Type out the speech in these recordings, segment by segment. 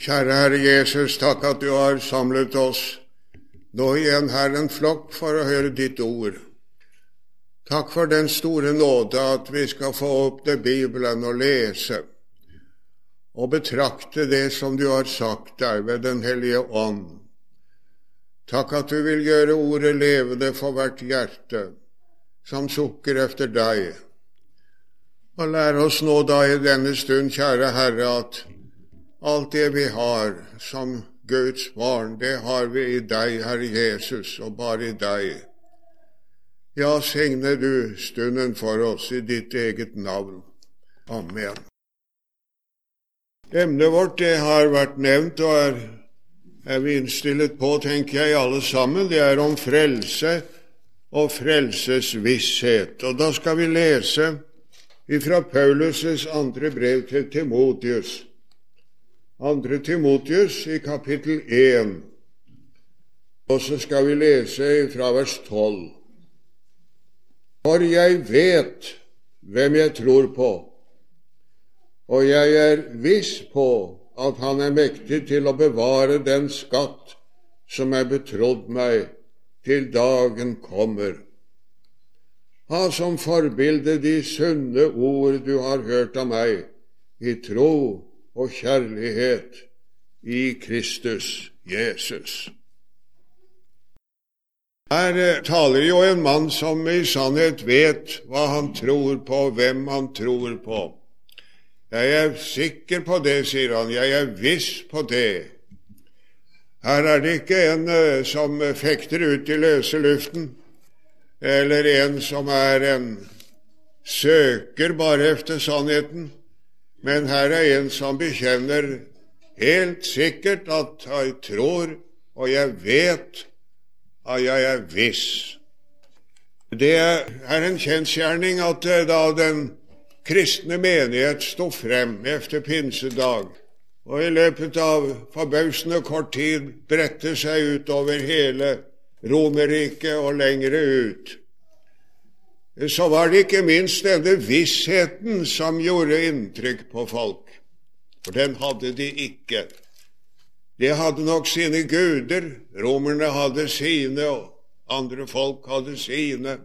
Kjære Herre Jesus, takk at du har samlet oss nå igjen her en flokk for å høre ditt ord. Takk for den store nåde at vi skal få åpne Bibelen og lese og betrakte det som du har sagt der ved Den hellige ånd. Takk at du vil gjøre ordet levende for hvert hjerte som sukker efter deg. Og lær oss nå da i denne stund, kjære Herre, at alt det vi har som Guds barn, det har vi i deg, Herre Jesus, og bare i deg. Ja, signe du stunden for oss i ditt eget navn. Amen. Emnet vårt det har vært nevnt og er, er vi innstilt på, tenker jeg, alle sammen. Det er om frelse og frelsesvisshet. Og da skal vi lese ifra Paulus' andre brev til Timotius. Andre Timotius i kapittel 1. Og så skal vi lese fra vers 12. For jeg vet hvem jeg tror på, og jeg er viss på at Han er mektig til å bevare den skatt som er betrodd meg til dagen kommer. Ha som forbilde de sunne ord du har hørt av meg, i tro og kjærlighet i Kristus Jesus. Her taler jo en mann som i sannhet vet hva han tror på, hvem han tror på. Jeg er sikker på det, sier han, jeg er viss på det. Her er det ikke en eh, som fekter ut i løse luften, eller en som er en søker bare efter sannheten. Men her er en som bekjenner helt sikkert at jeg tror, og jeg vet at jeg er viss. Det er en kjensgjerning at eh, da den kristne menighet sto frem efter pinsedag, og i løpet av forbausende kort tid bredte seg utover hele Romerriket og lengre ut, så var det ikke minst denne vissheten som gjorde inntrykk på folk. For den hadde de ikke. De hadde nok sine guder. Romerne hadde sine, og andre folk hadde sine.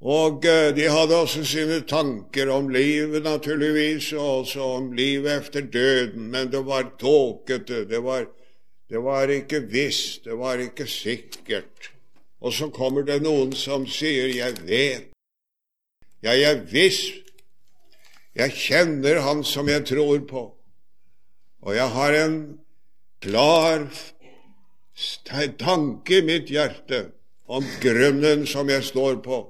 Og eh, de hadde også sine tanker om livet, naturligvis, og også om livet efter døden, men det var tåkete, det var, det var ikke visst, det var ikke sikkert. Og så kommer det noen som sier 'jeg vet'. Ja, Jeg visst. Jeg kjenner Han som jeg tror på. Og jeg har en klar tanke i mitt hjerte om grunnen som jeg står på.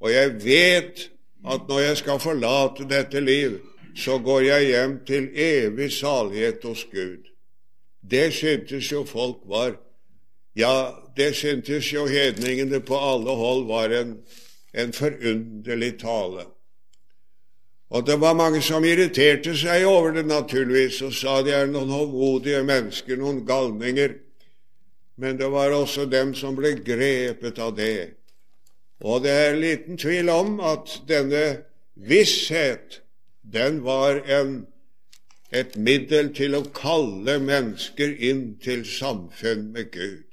Og jeg vet at når jeg skal forlate dette liv, så går jeg hjem til evig salighet hos Gud. Det syntes jo folk var ja, det syntes jo hedningene på alle hold var en, en forunderlig tale. Og det var mange som irriterte seg over det, naturligvis, og sa de er noen hovmodige mennesker, noen galninger. Men det var også dem som ble grepet av det. Og det er liten tvil om at denne visshet, den var en, et middel til å kalle mennesker inn til samfunn med Gud.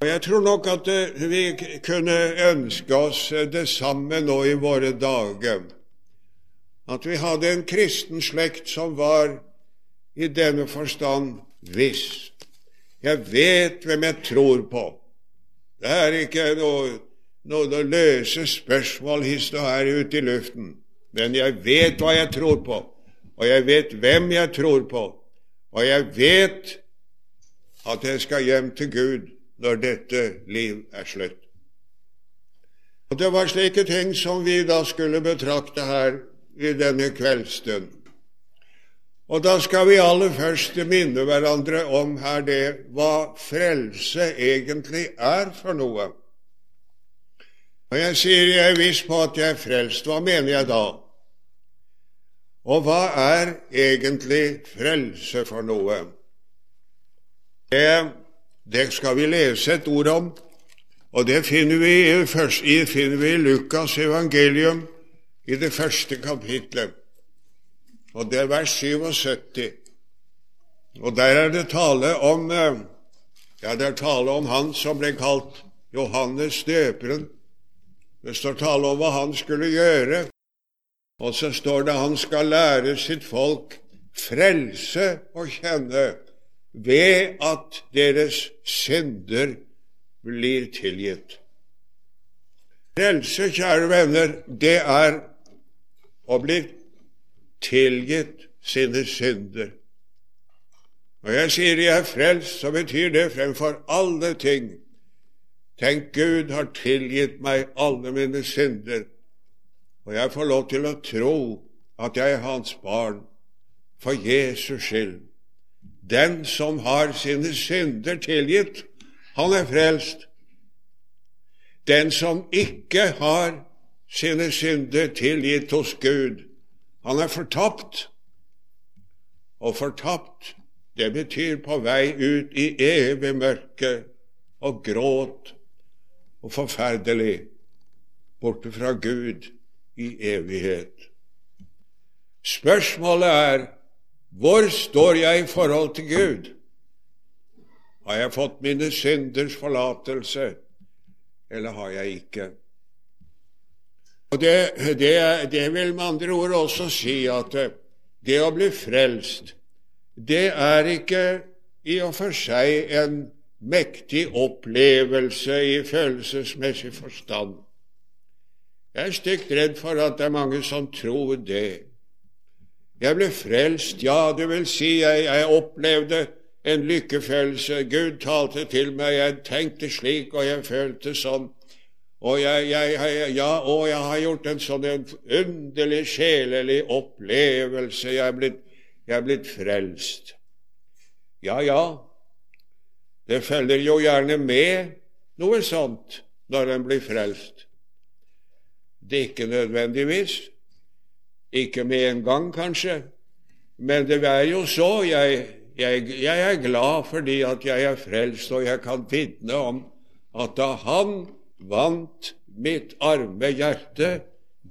Jeg tror nok at eh, vi kunne ønske oss eh, det samme nå i våre dager. At vi hadde en kristen slekt som var i denne forstand viss. Jeg vet hvem jeg tror på. Det er ikke noe, noe løse spørsmål hist og her ute i luften. Men jeg vet hva jeg tror på, og jeg vet hvem jeg tror på, og jeg vet at jeg skal hjem til Gud når dette liv er slutt. Og Det var slike ting som vi da skulle betrakte her i denne kveldsstund. Og da skal vi aller først minne hverandre om her det hva frelse egentlig er for noe. Og jeg sier jeg er viss på at jeg er frelst. Hva mener jeg da? Og hva er egentlig frelse for noe? Det det skal vi lese et ord om, og det finner vi, i, finner vi i Lukas evangelium i det første kapitlet. og det er vers 77. Og der er det tale om eh, ja, det er tale om han som ble kalt Johannes døperen. Det står tale om hva han skulle gjøre, og så står det han skal lære sitt folk frelse å kjenne ved at deres synder blir tilgitt. Frelse, kjære venner, det er å bli tilgitt sine synder. Når jeg sier jeg er frelst, så betyr det fremfor alle ting Tenk, Gud har tilgitt meg alle mine synder, og jeg får lov til å tro at jeg er Hans barn for Jesus skyld. Den som har sine synder tilgitt, han er frelst. Den som ikke har sine synder tilgitt hos Gud, han er fortapt. Og fortapt, det betyr på vei ut i evig mørke og gråt og forferdelig borte fra Gud i evighet. Spørsmålet er hvor står jeg i forhold til Gud? Har jeg fått mine synders forlatelse, eller har jeg ikke? Og det, det, det vil med andre ord også si at det å bli frelst, det er ikke i og for seg en mektig opplevelse i følelsesmessig forstand. Jeg er stygt redd for at det er mange som tror det. Jeg ble frelst, ja, det vil si, jeg, jeg opplevde en lykkefølelse. Gud talte til meg, jeg tenkte slik, og jeg følte sånn. Og jeg, jeg, jeg, ja, og jeg har gjort en sånn en underlig sjelelig opplevelse. Jeg er blitt, jeg er blitt frelst. Ja, ja, det følger jo gjerne med noe sånt når en blir frelst. Det er ikke nødvendigvis, ikke med en gang kanskje, men det er jo så. Jeg, jeg, jeg er glad fordi at jeg er frelst, og jeg kan vitne om at da Han vant mitt arme hjerte,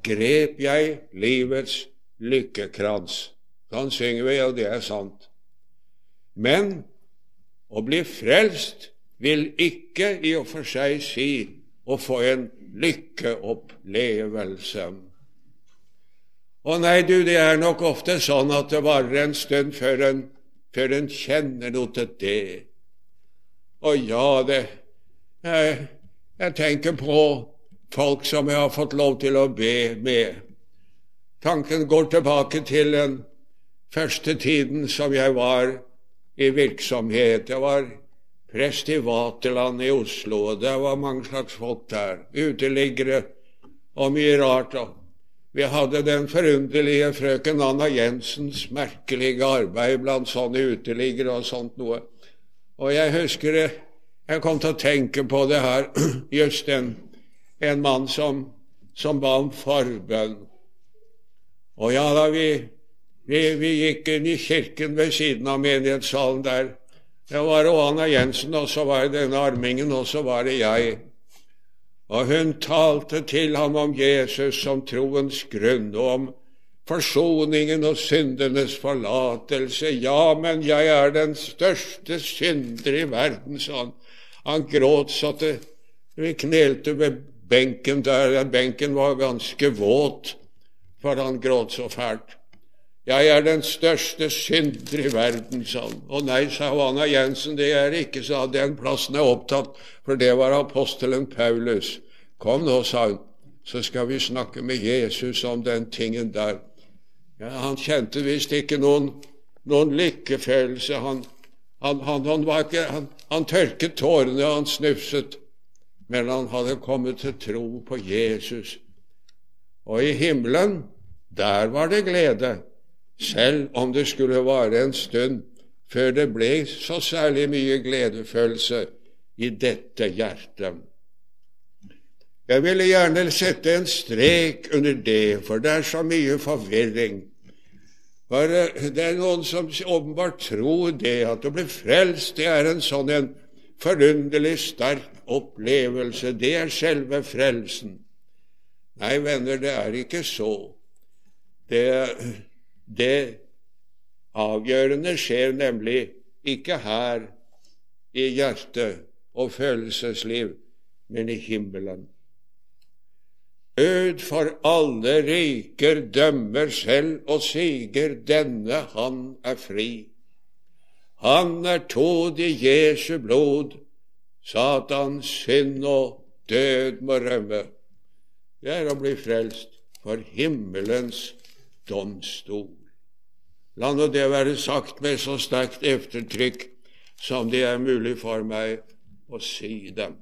grep jeg livets lykkekrans. Sånn synger vi, og det er sant. Men å bli frelst vil ikke i og for seg si å få en lykkeopplevelse. Å nei, du, det er nok ofte sånn at det varer en stund før en, før en kjenner noe til det. Å ja, det jeg, jeg tenker på folk som jeg har fått lov til å be med. Tanken går tilbake til den første tiden som jeg var i virksomhet. Jeg var prest i Vaterland i Oslo, og det var mange slags folk der. Uteliggere og mye rart. Og vi hadde den forunderlige frøken Anna Jensens merkelige arbeid blant sånne uteliggere og sånt noe. Og jeg husker det, jeg kom til å tenke på det her, just en, en mann som, som ba om forbønn. Og ja da, vi vi, vi, gikk inn i kirken ved siden av menighetssalen der. Det var Anna Jensen, og så var det denne armingen, og så var det jeg. Og hun talte til ham om Jesus som troens grunn, og om forsoningen og syndenes forlatelse. Ja, men jeg er den største synder i verden, sa han. Han gråt så at vi knelte ved benken der. Benken var ganske våt, for han gråt så fælt. Jeg er den største synder i verden, sa han. Å nei, sa Anna Jensen, det er ikke, sa Den plassen er opptatt, for det var apostelen Paulus. Kom nå, sa hun, så skal vi snakke med Jesus om den tingen der. Ja, han kjente visst ikke noen, noen lykkefølelse. Han, han, han, ikke, han, tørket tårene, han snufset. Men han hadde kommet til tro på Jesus. Og i himmelen, der var det glede selv om det skulle vare en stund før det ble så særlig mye gledefølelse i dette hjertet. Jeg ville gjerne sette en strek under det, for det er så mye forvirring. For eh, det er noen som åpenbart tror det, at å bli frelst, det er en sånn en forunderlig sterk opplevelse. Det er selve frelsen. Nei, venner, det er ikke så. Det, Det avgjørende skjer nemlig ikke her i hjertet og følelsesliv, men i himmelen. Ød for alle riker dømmer selv og siger denne han er fri. Han er tod i Jesu blod, Satans synd og død må rømme. Det er å bli frelst for himmelens domstol. La nå det være sagt med så sterkt eftertrykk som det er mulig for meg å si dem.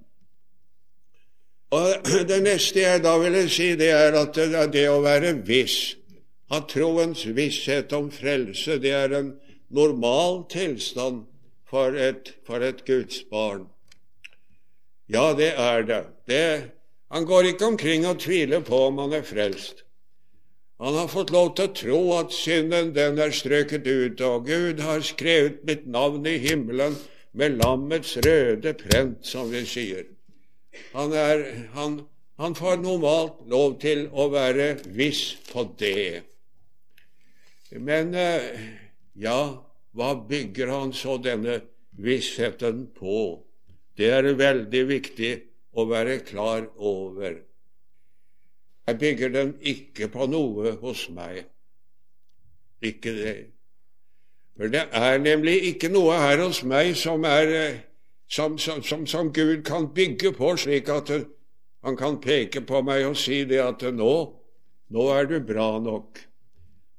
Og Det neste jeg da ville si, det er at det, å være viss, ha troens visshet om frelse, det er en normal tilstand for et, for et Guds barn. Ja, det er det. det. Han går ikke omkring og tviler på om han er frelst. Han har fått lov til å tro at synden den er strøket ut, og Gud har skrevet mitt navn i himmelen med lammets røde prent, som vi sier. Han, er, han, han får normalt lov til å være viss på det. Men eh, ja, hva bygger han så denne vissheten på? Det er veldig viktig å være klar over. Jeg bygger den ikke på noe hos meg. Ikke det. For det er nemlig ikke noe her hos meg som, er, eh, som, som, som Gud kan bygge på, slik at han kan peke på meg og si det at nå, nå er du bra nok.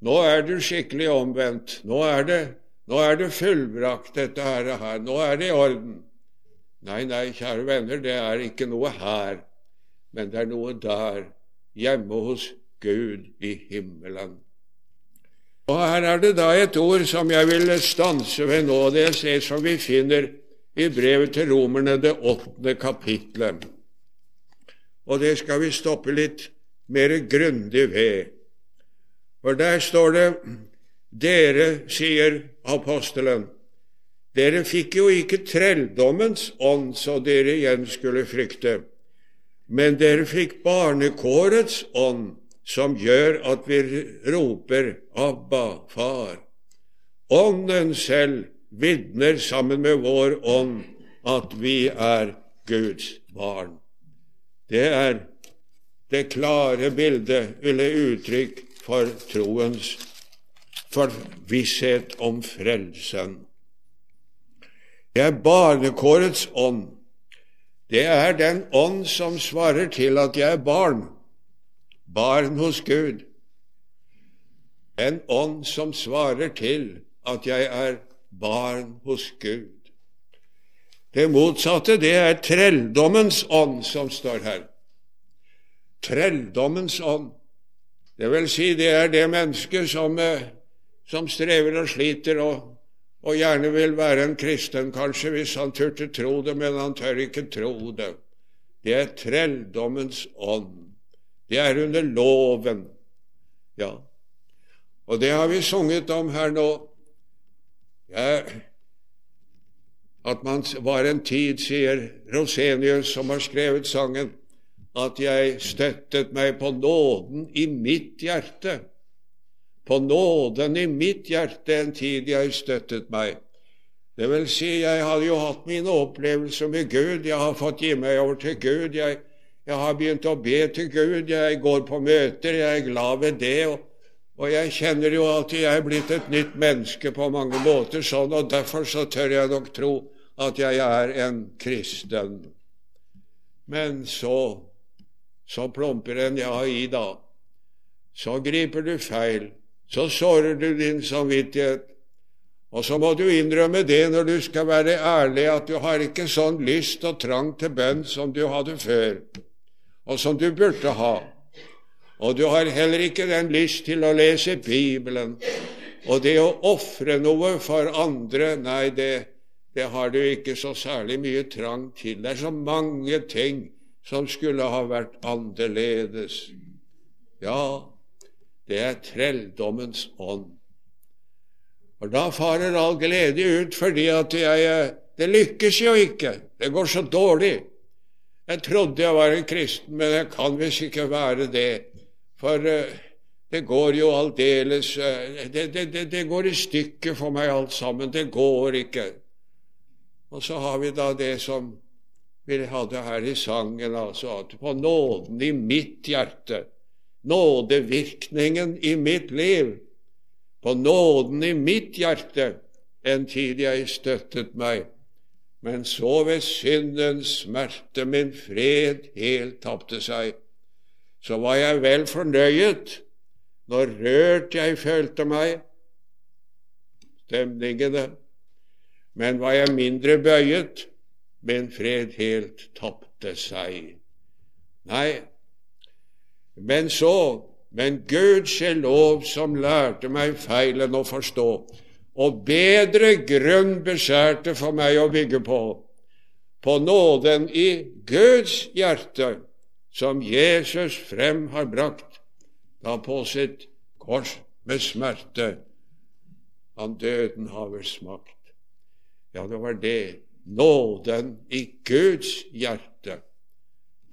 Nå er du skikkelig omvendt. Nå er det, nå er det fullbrakt, dette her, her. Nå er det i orden. Nei, nei, kjære venner, det er ikke noe her, men det er noe der hjemme hos Gud i himmelen. Og Her er det da et ord som jeg vil stanse ved nå. Det er det som vi finner i brevet til romerne, det åttende kapitlet. Og det skal vi stoppe litt mer grundig ved. For der står det Dere, sier apostelen, dere fikk jo ikke trelldommens ånd så dere igjen skulle frykte men dere fikk barnekårets ånd, som gjør at vi roper Abba, Far. Ånden selv vitner sammen med vår ånd at vi er Guds barn. Det er det klare bildet, eller uttrykk, for troens for visshet om frelsen. Det er barnekårets ånd det er den ånd som svarer til at jeg er barn, barn hos Gud. En ånd som svarer til at jeg er barn hos Gud. Det motsatte, det er trelldommens ånd som står her. Trelldommens ånd. Det vil si, det er det mennesket som, eh, som strever og sliter og og gjerne vil være en kristen, kanskje, hvis han turte tro det, men han tør ikke tro det. Det er trelldommens ånd. Det er under loven. Ja, og det har vi sunget om her nå. Ja, at man var en tid, sier Rosenius, som har skrevet sangen, at jeg støttet meg på nåden i mitt hjerte på nåden i mitt hjerte en tid jeg støttet meg. Det vil si, jeg hadde jo hatt mine opplevelser med Gud, jeg har fått gi meg over til Gud, jeg, jeg har begynt å be til Gud, jeg går på møter, jeg er glad ved det, og, og jeg kjenner jo at jeg er blitt et nytt menneske på mange måter, sånn, og derfor så tør jeg nok tro at jeg er en kristen. Men så, så plumper en ja i, da. Så griper du feil så sårer du din samvittighet. Og så må du innrømme det når du skal være ærlig, at du har ikke sånn lyst og trang til bønn som du hadde før, og som du burde ha. Og du har heller ikke den lyst til å lese Bibelen. Og det å ofre noe for andre, nei, det, det har du ikke så særlig mye trang til. Det er så mange ting som skulle ha vært annerledes. Ja, det er trelldommens ånd. Og da farer all glede ut, fordi at jeg Det lykkes jo ikke. Det går så dårlig. Jeg trodde jeg var en kristen, men jeg kan visst ikke være det. For uh, det går jo aldeles eh, det, det, det, det, går i stykker for meg alt sammen. Det går ikke. Og så har vi da det som vi hadde her i sangen, altså at på nåden i mitt hjerte, nådevirkningen i mitt liv, på nåden i mitt hjerte, en tid jeg støttet meg, men så ved syndens smerte min fred helt tapte seg, så var jeg vel fornøyet når rørt jeg følte meg, stemningene, men var jeg mindre bøyet, min fred helt tapte seg. Nei, men så, men Gud skje lov som lærte meg feilen å forstå, og bedre grunn beskjærte for meg å bygge på, på nåden i Guds hjerte, som Jesus frem har brakt da på sitt kors med smerte han døden haver smakt. Ja, det var det. Nåden i Guds hjerte.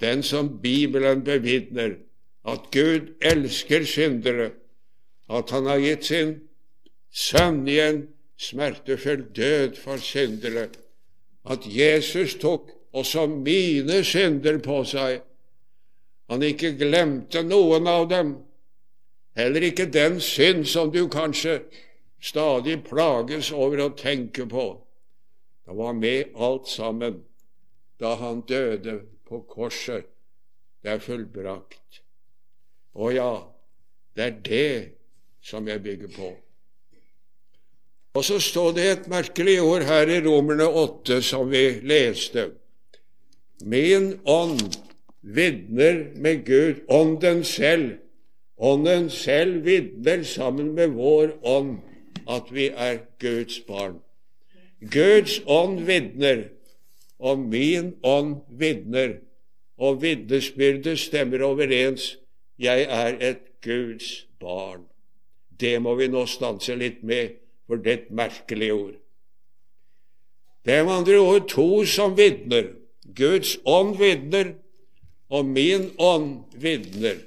Den som Bibelen bevitner, at Gud elsker syndere, at han har gitt sin sønn i en smertefull død for syndere, at Jesus tok også mine synder på seg. Han ikke glemte noen av dem, Heller ikke den synd som du kanskje stadig plages over å tenke på. Det var med alt sammen da han døde på korset. Det er fullbrakt. Å ja, det er det som jeg bygger på. Og så står det et merkelig ord her i Romerne 8 som vi leste. Min ånd vitner med Gud, ånden selv, Ånden selv vitner sammen med vår ånd at vi er Guds barn. Guds ånd vitner, og min ånd vitner, og vitnesbyrdet stemmer overens. Jeg er et Guds barn. Det må vi nå stanse litt med, for det er et merkelig ord. Det er med andre ord to som vitner. Guds ånd vitner, og min ånd vitner.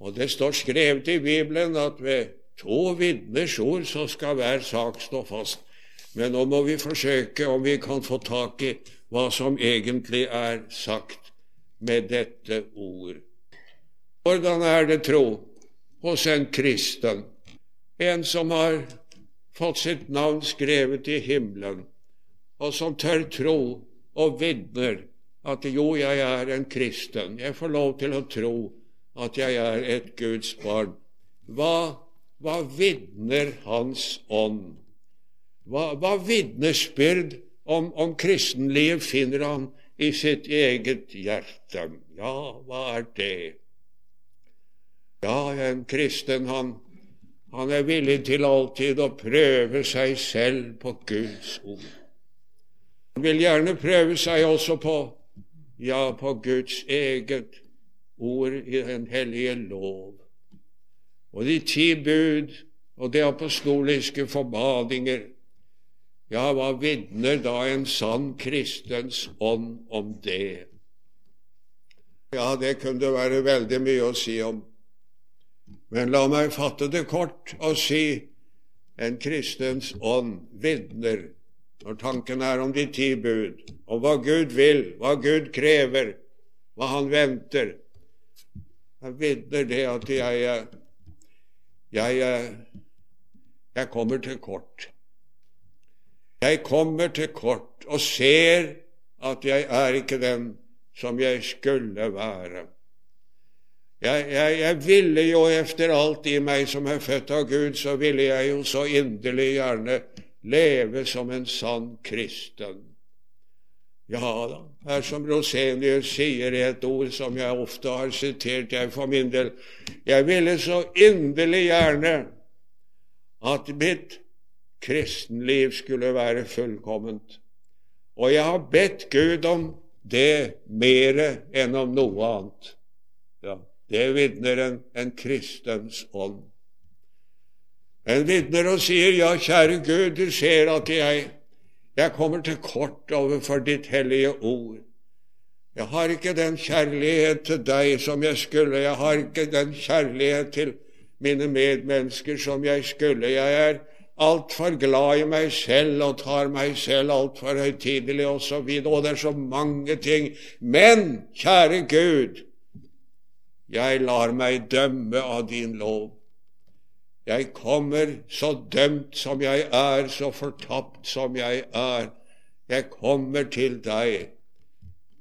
Og det står skrevet i Bibelen at ved to vitners ord så skal hver sak stå fast. Men nå må vi forsøke om vi kan få tak i hva som egentlig er sagt med dette ord. Hvordan er det tro hos en kristen, en som har fått sitt navn skrevet i himmelen, og som tør tro og vitner at jo, jeg er en kristen, jeg får lov til å tro at jeg er et Guds barn. Hva, hva vitner Hans ånd? Hva, hva vitnesbyrd om, om kristenliv finner han i sitt eget hjerte? Ja, hva er det? Ja, en kristen, han, han er villig til alltid å prøve seg selv på Guds ord. Han vil gjerne prøve seg også på, ja, på Guds eget ord i den hellige lov. Og de ti bud og de apostoliske forbadinger, ja, hva vitner da en sann kristens ånd om det? Ja, det kunne være veldig mye å si om. Men la meg fatte det kort og si en kristens ånd vitner når tanken er om de ti bud, om hva Gud vil, hva Gud krever, hva Han venter, jeg vitner det at jeg, jeg, jeg kommer til kort. Jeg kommer til kort og ser at jeg er ikke den som jeg skulle være. Jeg, jeg, jeg, ville jo efter alt i meg som er født av Gud, så ville jeg jo så inderlig gjerne leve som en sann kristen. Ja da, det er som Rosenius sier i et ord som jeg ofte har sitert, jeg for min del. Jeg ville så inderlig gjerne at mitt kristenliv skulle være fullkomment. Og jeg har bedt Gud om det mere enn om noe annet. Ja, det vitner en, en kristens ånd. En vitner og sier, 'Ja, kjære Gud, du ser at jeg jeg kommer til kort overfor ditt hellige ord. Jeg har ikke den kjærlighet til deg som jeg skulle. Jeg har ikke den kjærlighet til mine medmennesker som jeg skulle. Jeg er altfor glad i meg selv og tar meg selv altfor høytidelig osv. Og, så og det er så mange ting. Men, kjære Gud, jeg lar meg dømme av din lov. Jeg kommer så dømt som jeg er, så fortapt som jeg er. Jeg kommer til deg.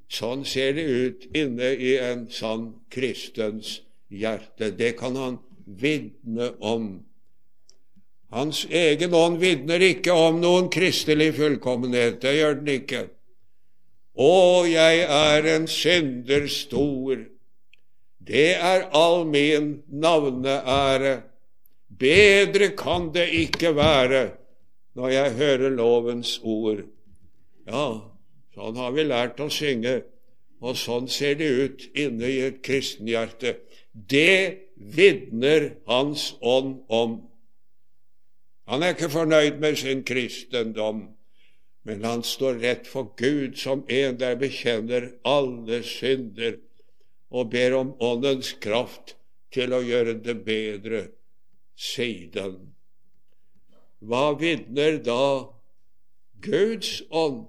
Sånn ser det ut inne i en sann kristens hjerte. Det kan han vitne om. Hans egen ånd vitner ikke om noen kristelig fullkommenhet. Det gjør den ikke. Å, jeg er en synder stor. Det er all min navneære. Bedre kan det ikke være når jeg hører lovens ord. Ja, sånn har vi lært å synge, og sånn ser det ut inne i et kristenhjerte. Det vitner Hans ånd om. Han er ikke fornøyd med sin kristendom, men han står rett for Gud som en der bekjenner alle synder og ber om Åndens kraft til å gjøre det bedre siden. Hva vitner da Guds ånd,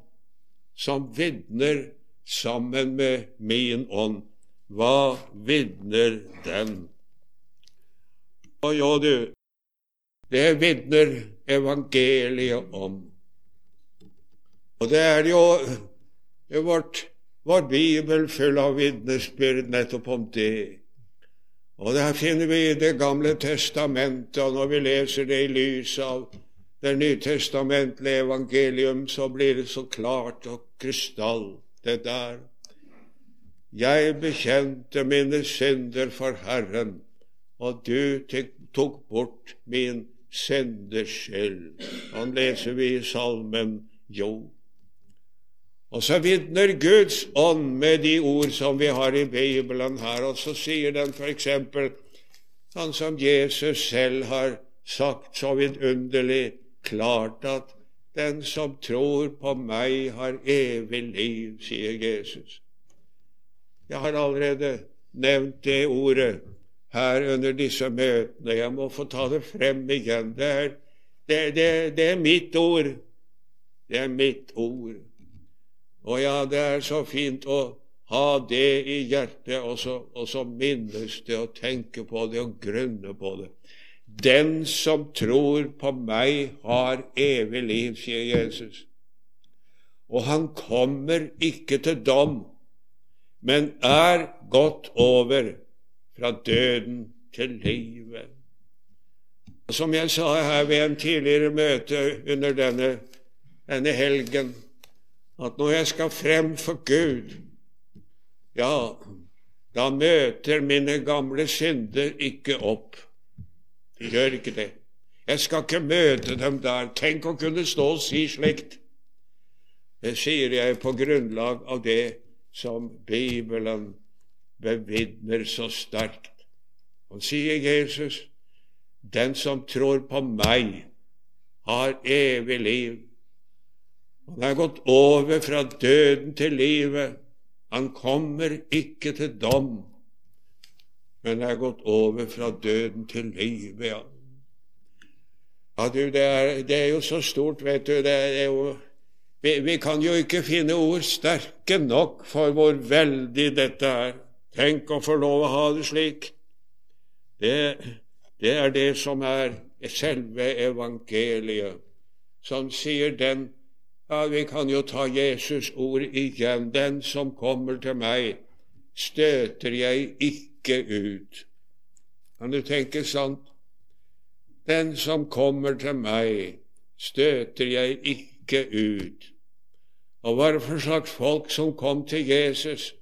som vitner sammen med min ånd? Hva vitner den? Og jo, du, det vitner evangeliet om. Og det er jo vårt, vår bibel full av vitnesbyrd nettopp om det. Og der finner vi Det gamle testamentet, og når vi leser det i lys av det nytestamentlige evangelium, så blir det så klart og krystall, det der. Jeg bekjente mine synder for Herren, og du tok bort min synders skyld. Han leser vi i salmen Jo. Og så vitner Guds ånd med de ord som vi har i Bibelen her, og så sier den f.eks. sånn som Jesus selv har sagt så vidunderlig klart, at den som tror på meg, har evig liv, sier Jesus. Jeg har allerede nevnt det ordet her under disse møtene. Jeg må få ta det frem igjen. Det er, det, det, det er mitt ord. Det er mitt ord. Og ja, det er så fint å ha det i hjertet, og så, og så minnes det og tenke på det og grunne på det. Den som tror på meg, har evig liv, sier Jesus. Og han kommer ikke til dom, men er gått over fra døden til livet. Som jeg sa her ved en tidligere møte under denne, denne helgen, at når jeg skal frem for Gud, ja, da møter mine gamle synder ikke opp. De gjør ikke det. Jeg skal ikke møte dem der. Tenk å kunne stå og si slikt. Det sier jeg på grunnlag av det som Bibelen bevitner så sterkt. Og sier Jesus, den som tror på meg, har evig liv. Han er gått over fra døden til livet. Han kommer ikke til dom, men er gått over fra døden til livet. Ja, ja du, det er, det er, jo så stort, vet du. Det er jo, vi, vi kan jo ikke finne ord sterke nok for hvor veldig dette er. Tenk å få lov å ha det slik. Det, det er det som er selve evangeliet, som sier den ja, vi kan jo ta Jesus' ord igjen. Den som kommer til meg, støter jeg ikke ut. Kan du tenke sant? Den som kommer til meg, støter jeg ikke ut. Og hva for slags folk som kom til Jesus?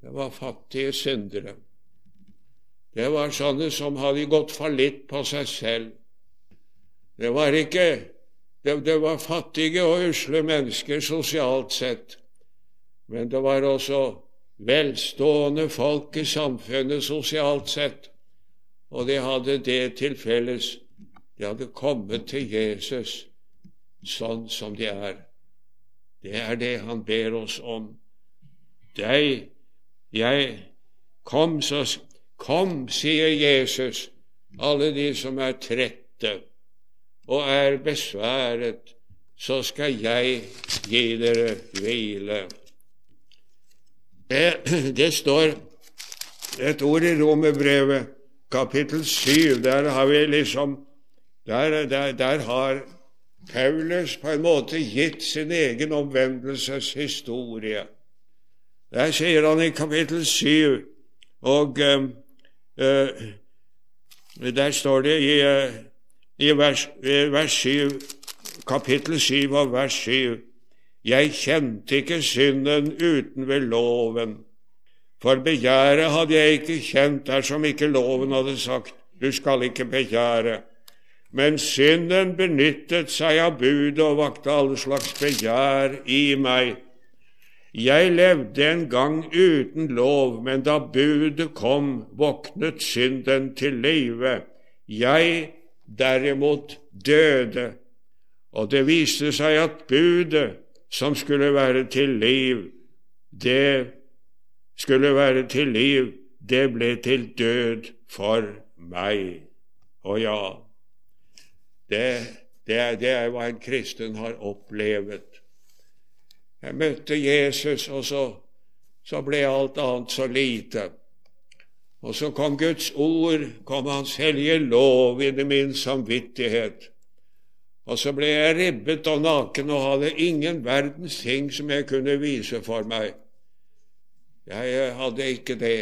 Det var fattige syndere. Det var sånne som hadde gått fallitt på seg selv. Det var ikke det, det var fattige og usle mennesker sosialt sett, men det var også velstående folk i samfunnet sosialt sett, og de hadde det til felles. De hadde kommet til Jesus sånn som de er. Det er det han ber oss om. deg jeg Kom, så Kom, sier Jesus, alle de som er trette og er besværet, så skal jeg gi dere hvile. Det, det står et ord i Romerbrevet, kapittel 7. Der har vi liksom der, der, der har Paulus på en måte gitt sin egen omvendelseshistorie. Der sier han i kapittel 7, og uh, uh, der står det i, uh, i vers, vers 7, kapittel 7 og vers 7 Jeg kjente ikke synden uten ved loven. For begjæret hadde jeg ikke kjent dersom ikke loven hadde sagt du skal ikke begjære. Men synden benyttet seg av budet og vakte alle slags begjær i meg. Jeg levde en gang uten lov, men da budet kom, våknet synden til live. Jeg derimot døde. Og det viste seg at budet, som skulle være til liv, det skulle være til liv, det ble til død for meg. Og ja, det, det, er, det er hva en kristen har opplevd. Jeg møtte Jesus, og så, så ble alt annet så lite. Og så kom Guds ord, kom Hans hellige lov i min samvittighet. Og så ble jeg ribbet og naken og hadde ingen verdens ting som jeg kunne vise for meg. Jeg hadde ikke det.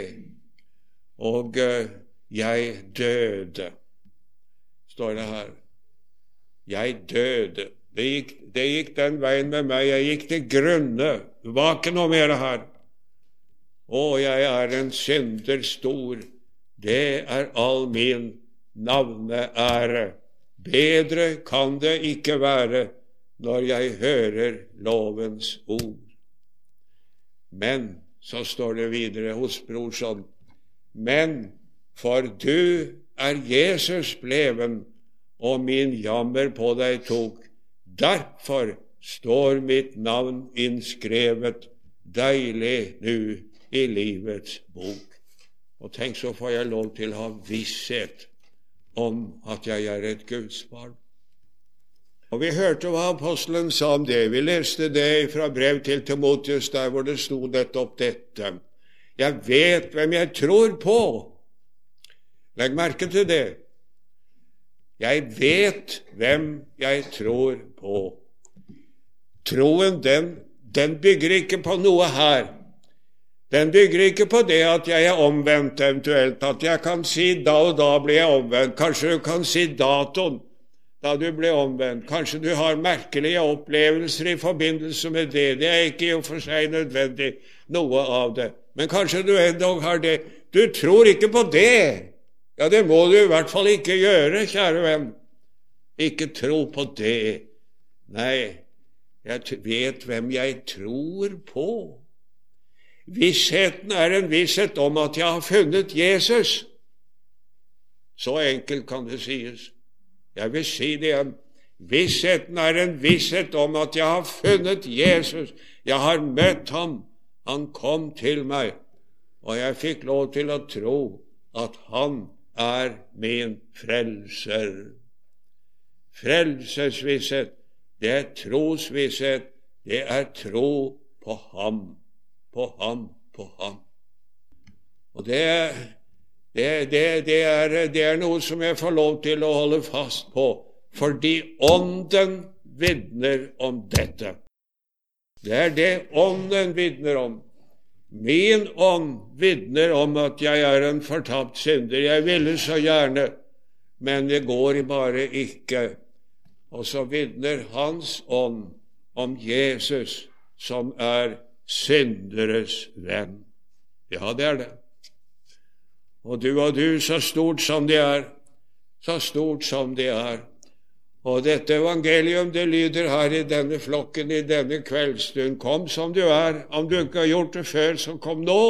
Og eh, jeg døde, står det her. Jeg døde. Det gikk, det gikk den veien med meg. Jeg gikk til grunne. Det var ikke noe mer her. Å, jeg er en synder stor. Det er all min navneære. Bedre kan det ikke være når jeg hører lovens ord. Men så står det videre hos Brorson, men for du er Jesus bleven, og min jammer på deg tok. Derfor står mitt navn innskrevet deilig nu i livets bok. Og tenk, så får jeg lov til å ha visshet om at jeg er et Guds barn. Og Vi hørte hva apostelen sa om det. Vi leste det fra brev til Timotius, der hvor det sto nettopp dette. Jeg vet hvem jeg tror på. Legg merke til det. Jeg vet hvem jeg tror på. Troen, den, den bygger ikke på noe her. Den bygger ikke på det at jeg er omvendt, eventuelt, at jeg kan si da og da blir jeg omvendt. Kanskje du kan si datoen da du ble omvendt. Kanskje du har merkelige opplevelser i forbindelse med det. Det er ikke i og for seg nødvendig, noe av det. Men kanskje du endog har det. Du tror ikke på det. Ja, det må du i hvert fall ikke gjøre, kjære venn. Ikke tro på det. Nei, jeg vet hvem jeg tror på. Vissheten er en visshet om at jeg har funnet Jesus. Så enkelt kan det sies. Jeg vil si det igjen. Vissheten er en visshet om at jeg har funnet Jesus. Jeg har møtt ham. Han kom til meg, og jeg fikk lov til å tro at han er min frelser. Frelsesvisshet, det er trosvisshet. Det er tro på ham, på ham, på ham. Og det det, det, det, er, det, er, noe som jeg får lov til å holde fast på, fordi Ånden vitner om dette. Det er det Ånden vitner om. Min ånd vitner om at jeg er en fortapt synder. Jeg ville så gjerne, men det går bare ikke. Og så vitner Hans ånd om Jesus, som er synderes venn. Ja, det er det. Og du og du, så stort som det er, så stort som det er. Og dette evangelium, det lyder her i denne flokken i denne kveldsstund. Kom som du er. Om du ikke har gjort det før, så kom nå.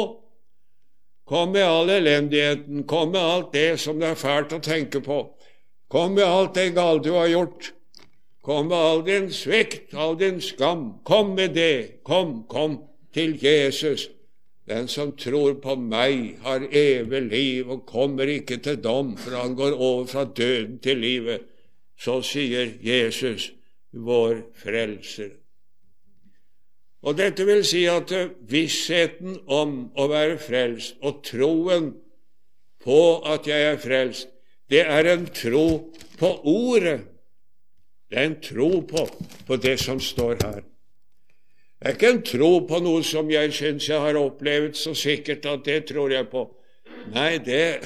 Kom med all elendigheten, kom med alt det som det er fælt å tenke på. Kom med alt det gale du har gjort. Kom med all din svikt, all din skam. Kom med det. Kom, kom til Jesus. Den som tror på meg, har evig liv og kommer ikke til dom, for han går over fra døden til livet. Så sier Jesus, vår frelser. Og dette vil si at vissheten om å være frelst og troen på at jeg er frelst, det er en tro på ordet. Det er en tro på, på det som står her. Ikke en tro på noe som jeg syns jeg har opplevd så sikkert at det tror jeg på. Nei, det,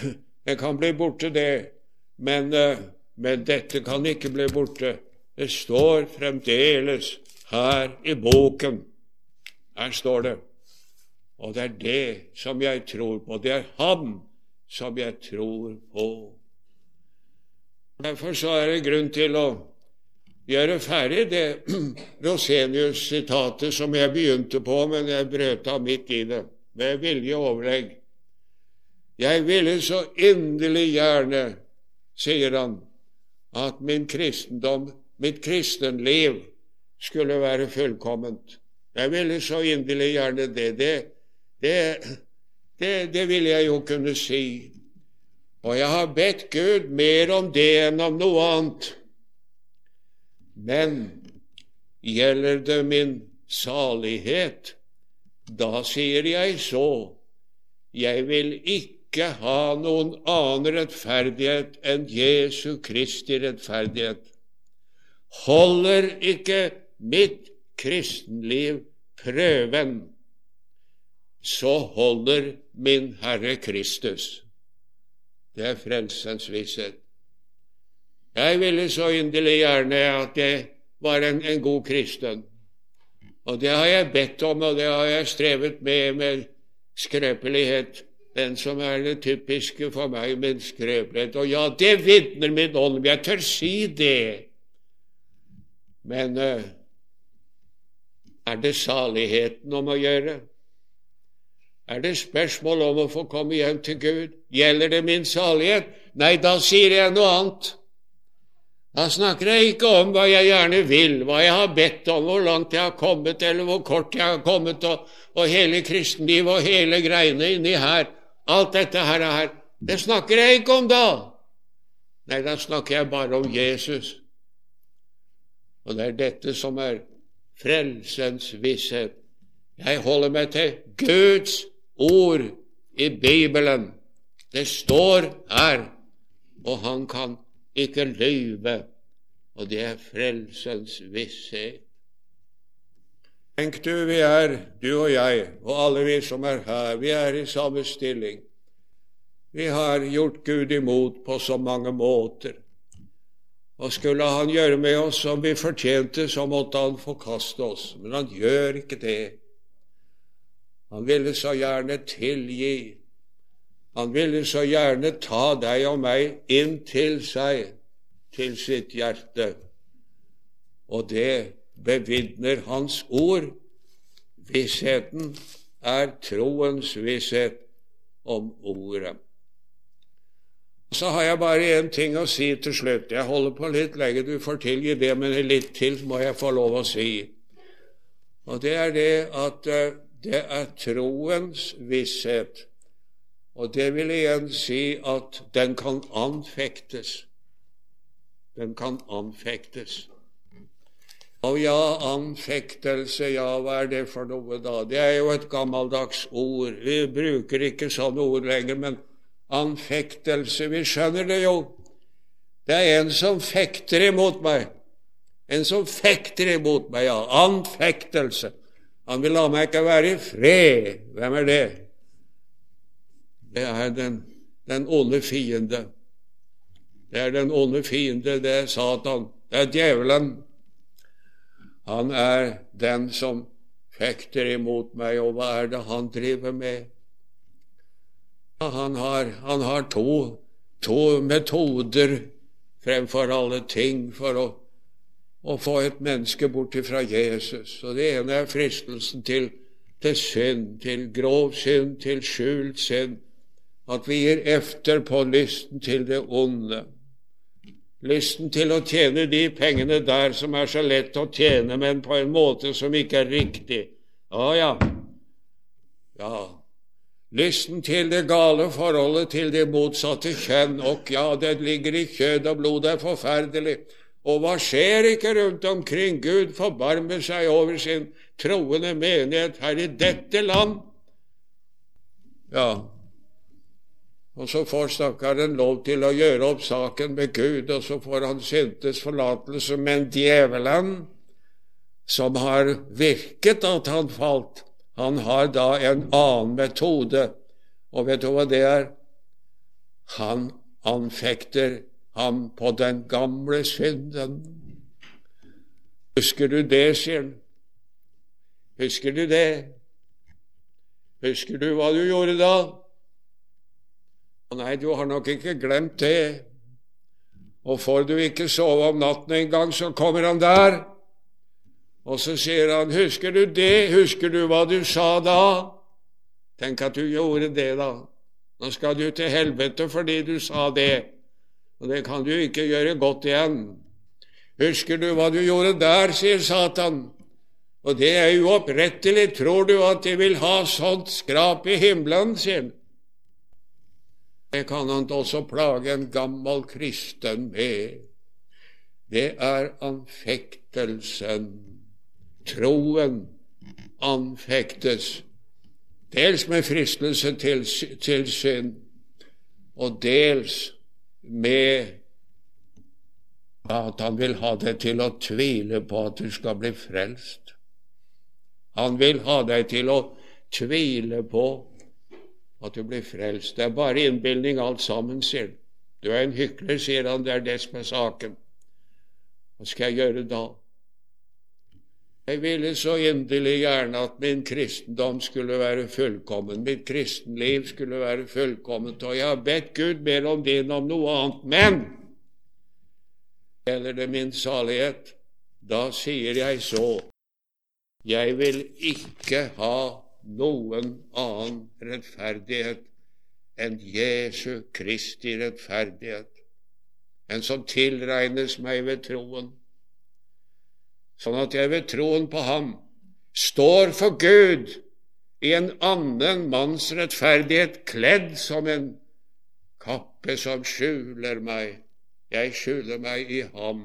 det kan bli borte, det. Men, eh, men dette kan ikke bli borte. Det står fremdeles her i boken. Her står det. Og det er det som jeg tror på. Det er Ham som jeg tror på. Derfor så er det grunn til å gjøre ferdig det Rosenius-sitatet som jeg begynte på, men jeg brøt av midt i det, med vilje overlegg. Jeg ville så inderlig gjerne, sier han, at min kristendom, mitt kristenliv, skulle være fullkomment. Jeg ville så inderlig gjerne det. Det, det, det, det ville jeg jo kunne si. Og jeg har bedt Gud mer om det enn om noe annet. Men gjelder det min salighet, da sier jeg så, jeg vil ikke ha noen annen rettferdighet enn Jesu Kristi rettferdighet. Holder ikke mitt kristenliv prøven, så holder min Herre Kristus. Det er frelsens visshet. Jeg ville så inderlig gjerne at jeg var en, en god kristen. Og det har jeg bedt om, og det har jeg strevet med med skrøpelighet. Den som er det typiske for meg med skrøpelighet. Og ja, det vitner min ånd om. Jeg tør si det. Men uh, er det saligheten om å gjøre? Er det spørsmål om å få komme hjem til Gud? Gjelder det min salighet? Nei, da sier jeg noe annet. Da snakker jeg ikke om hva jeg gjerne vil, hva jeg har bedt om, hvor langt jeg har kommet, eller hvor kort jeg har kommet, og, og hele kristenlivet og hele greiene inni her. Alt dette her, her. Det snakker jeg ikke om da. Nei, da snakker jeg bare om Jesus. Og det er dette som er frelsens visshet. Jeg holder meg til Guds ord i Bibelen. Det står her, og han kan ikke lyve, og det er frelsens visshet. Tenk du, vi er, du og jeg, og alle vi som er her, vi er i samme stilling. Vi har gjort Gud imot på så mange måter. Og skulle han gjøre med oss som vi fortjente, så måtte han forkaste oss. Men han gjør ikke det. Han ville så gjerne tilgi han ville så gjerne ta deg og meg inn til seg, til sitt hjerte. Og det bevitner Hans ord. Vissheten er troens visshet om Ordet. Så har jeg bare én ting å si til slutt. Jeg holder på litt lenge, du får tilgi det, men litt til må jeg få lov å si. Og det er det at eh, det er troens visshet og det vil igjen si at den kan anfektes. Den kan anfektes. Og ja, anfektelse, ja, hva er det for noe da? Det er jo et gammeldags ord. Vi bruker ikke sånne ord lenger, men anfektelse, vi skjønner det jo. Det er en som fekter imot meg. En som fekter imot meg, ja. Anfektelse. Han vil la meg ikke være i fred. Hvem er det? Det er den, den onde fiende. Det er den onde fiende, det er Satan, det er djevelen. Han er den som fekter imot meg, og hva er det han driver med? Ja, han, har, han har to, to metoder fremfor alle ting for å, å få et menneske bort fra Jesus. Og Det ene er fristelsen til, til synd, til grov synd, til skjult synd at vi gir efter på lysten til det onde. Lysten til å tjene de pengene der som er så lett å tjene, men på en måte som ikke er riktig. Å ja. Ja, Lysten til det gale forholdet til det motsatte kjønn. Og ja, det ligger i kjød og blod. Det er forferdelig. Og hva skjer ikke rundt omkring? Gud forbarmer seg over sin troende menighet her i dette land. Ja, og så får stakkaren lov til å gjøre opp saken med Gud, og så får han syntes forlatelse. Men djevelen, som har virket at han falt, han har da en annen metode. Og vet du hva det er? Han anfekter ham på den gamle synden. Husker du det, sier han. Husker du det? Husker du hva du gjorde da? Nei, du har nok ikke glemt det. Og får du ikke sove om natten en gang, så kommer han der. Og så sier han, 'Husker du det? Husker du hva du sa da?' Tenk at du gjorde det, da. Nå skal du til helvete fordi du sa det. Og det kan du ikke gjøre godt igjen. Husker du hva du gjorde der, sier Satan. Og det er uopprettelig. Tror du at de vil ha sånt skrap i himmelen, han. Det kan han også plage en gammel kristen med. Det er anfektelsen. Troen anfektes, dels med fristelse til, til synd, og dels med at han vil ha deg til å tvile på at du skal bli frelst. Han vil ha deg til å tvile på at du blir frelst. Det er bare innbilning alt sammen, sier han. Du er en hykler, sier han. Det er det som er saken. Hva skal jeg gjøre da? Jeg ville så inderlig gjerne at min kristendom skulle være fullkommen, mitt kristenliv skulle være fullkomment, og jeg har bedt Gud mer om enn om noe annet. Men gjelder det min salighet, da sier jeg så, jeg vil ikke ha noen annen rettferdighet enn Jesu Kristi rettferdighet, en som tilregnes meg ved troen, sånn at jeg ved troen på ham står for Gud i en annen manns rettferdighet, kledd som en kappe som skjuler meg. Jeg skjuler meg i ham.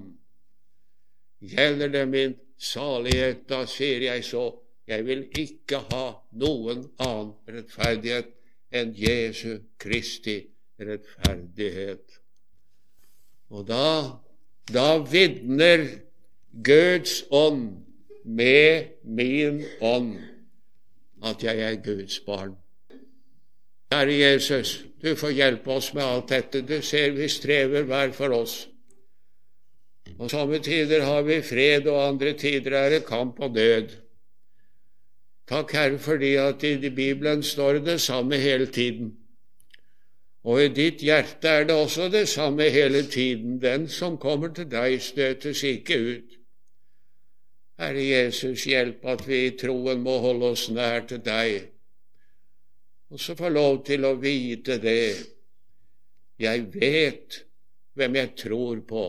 Gjelder det min salighet, da sier jeg så, jeg vil ikke ha noen annen rettferdighet enn Jesu Kristi rettferdighet. Og da, da vitner Guds ånd med min ånd at jeg er Guds barn. Kjære Jesus, du får hjelpe oss med alt dette. Du ser vi strever hver for oss. Og somme tider har vi fred, og andre tider er det kamp og død. Takk, Herre, fordi at i Bibelen står det samme hele tiden. Og i ditt hjerte er det også det samme hele tiden. Den som kommer til deg, støtes ikke ut. Herre Jesus, hjelp at vi i troen må holde oss nær til deg, og så få lov til å vite det. Jeg vet hvem jeg tror på,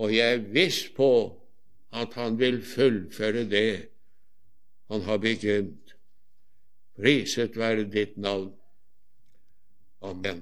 og jeg er viss på at Han vil fullføre det han har begynt. Priset være ditt navn. Amen.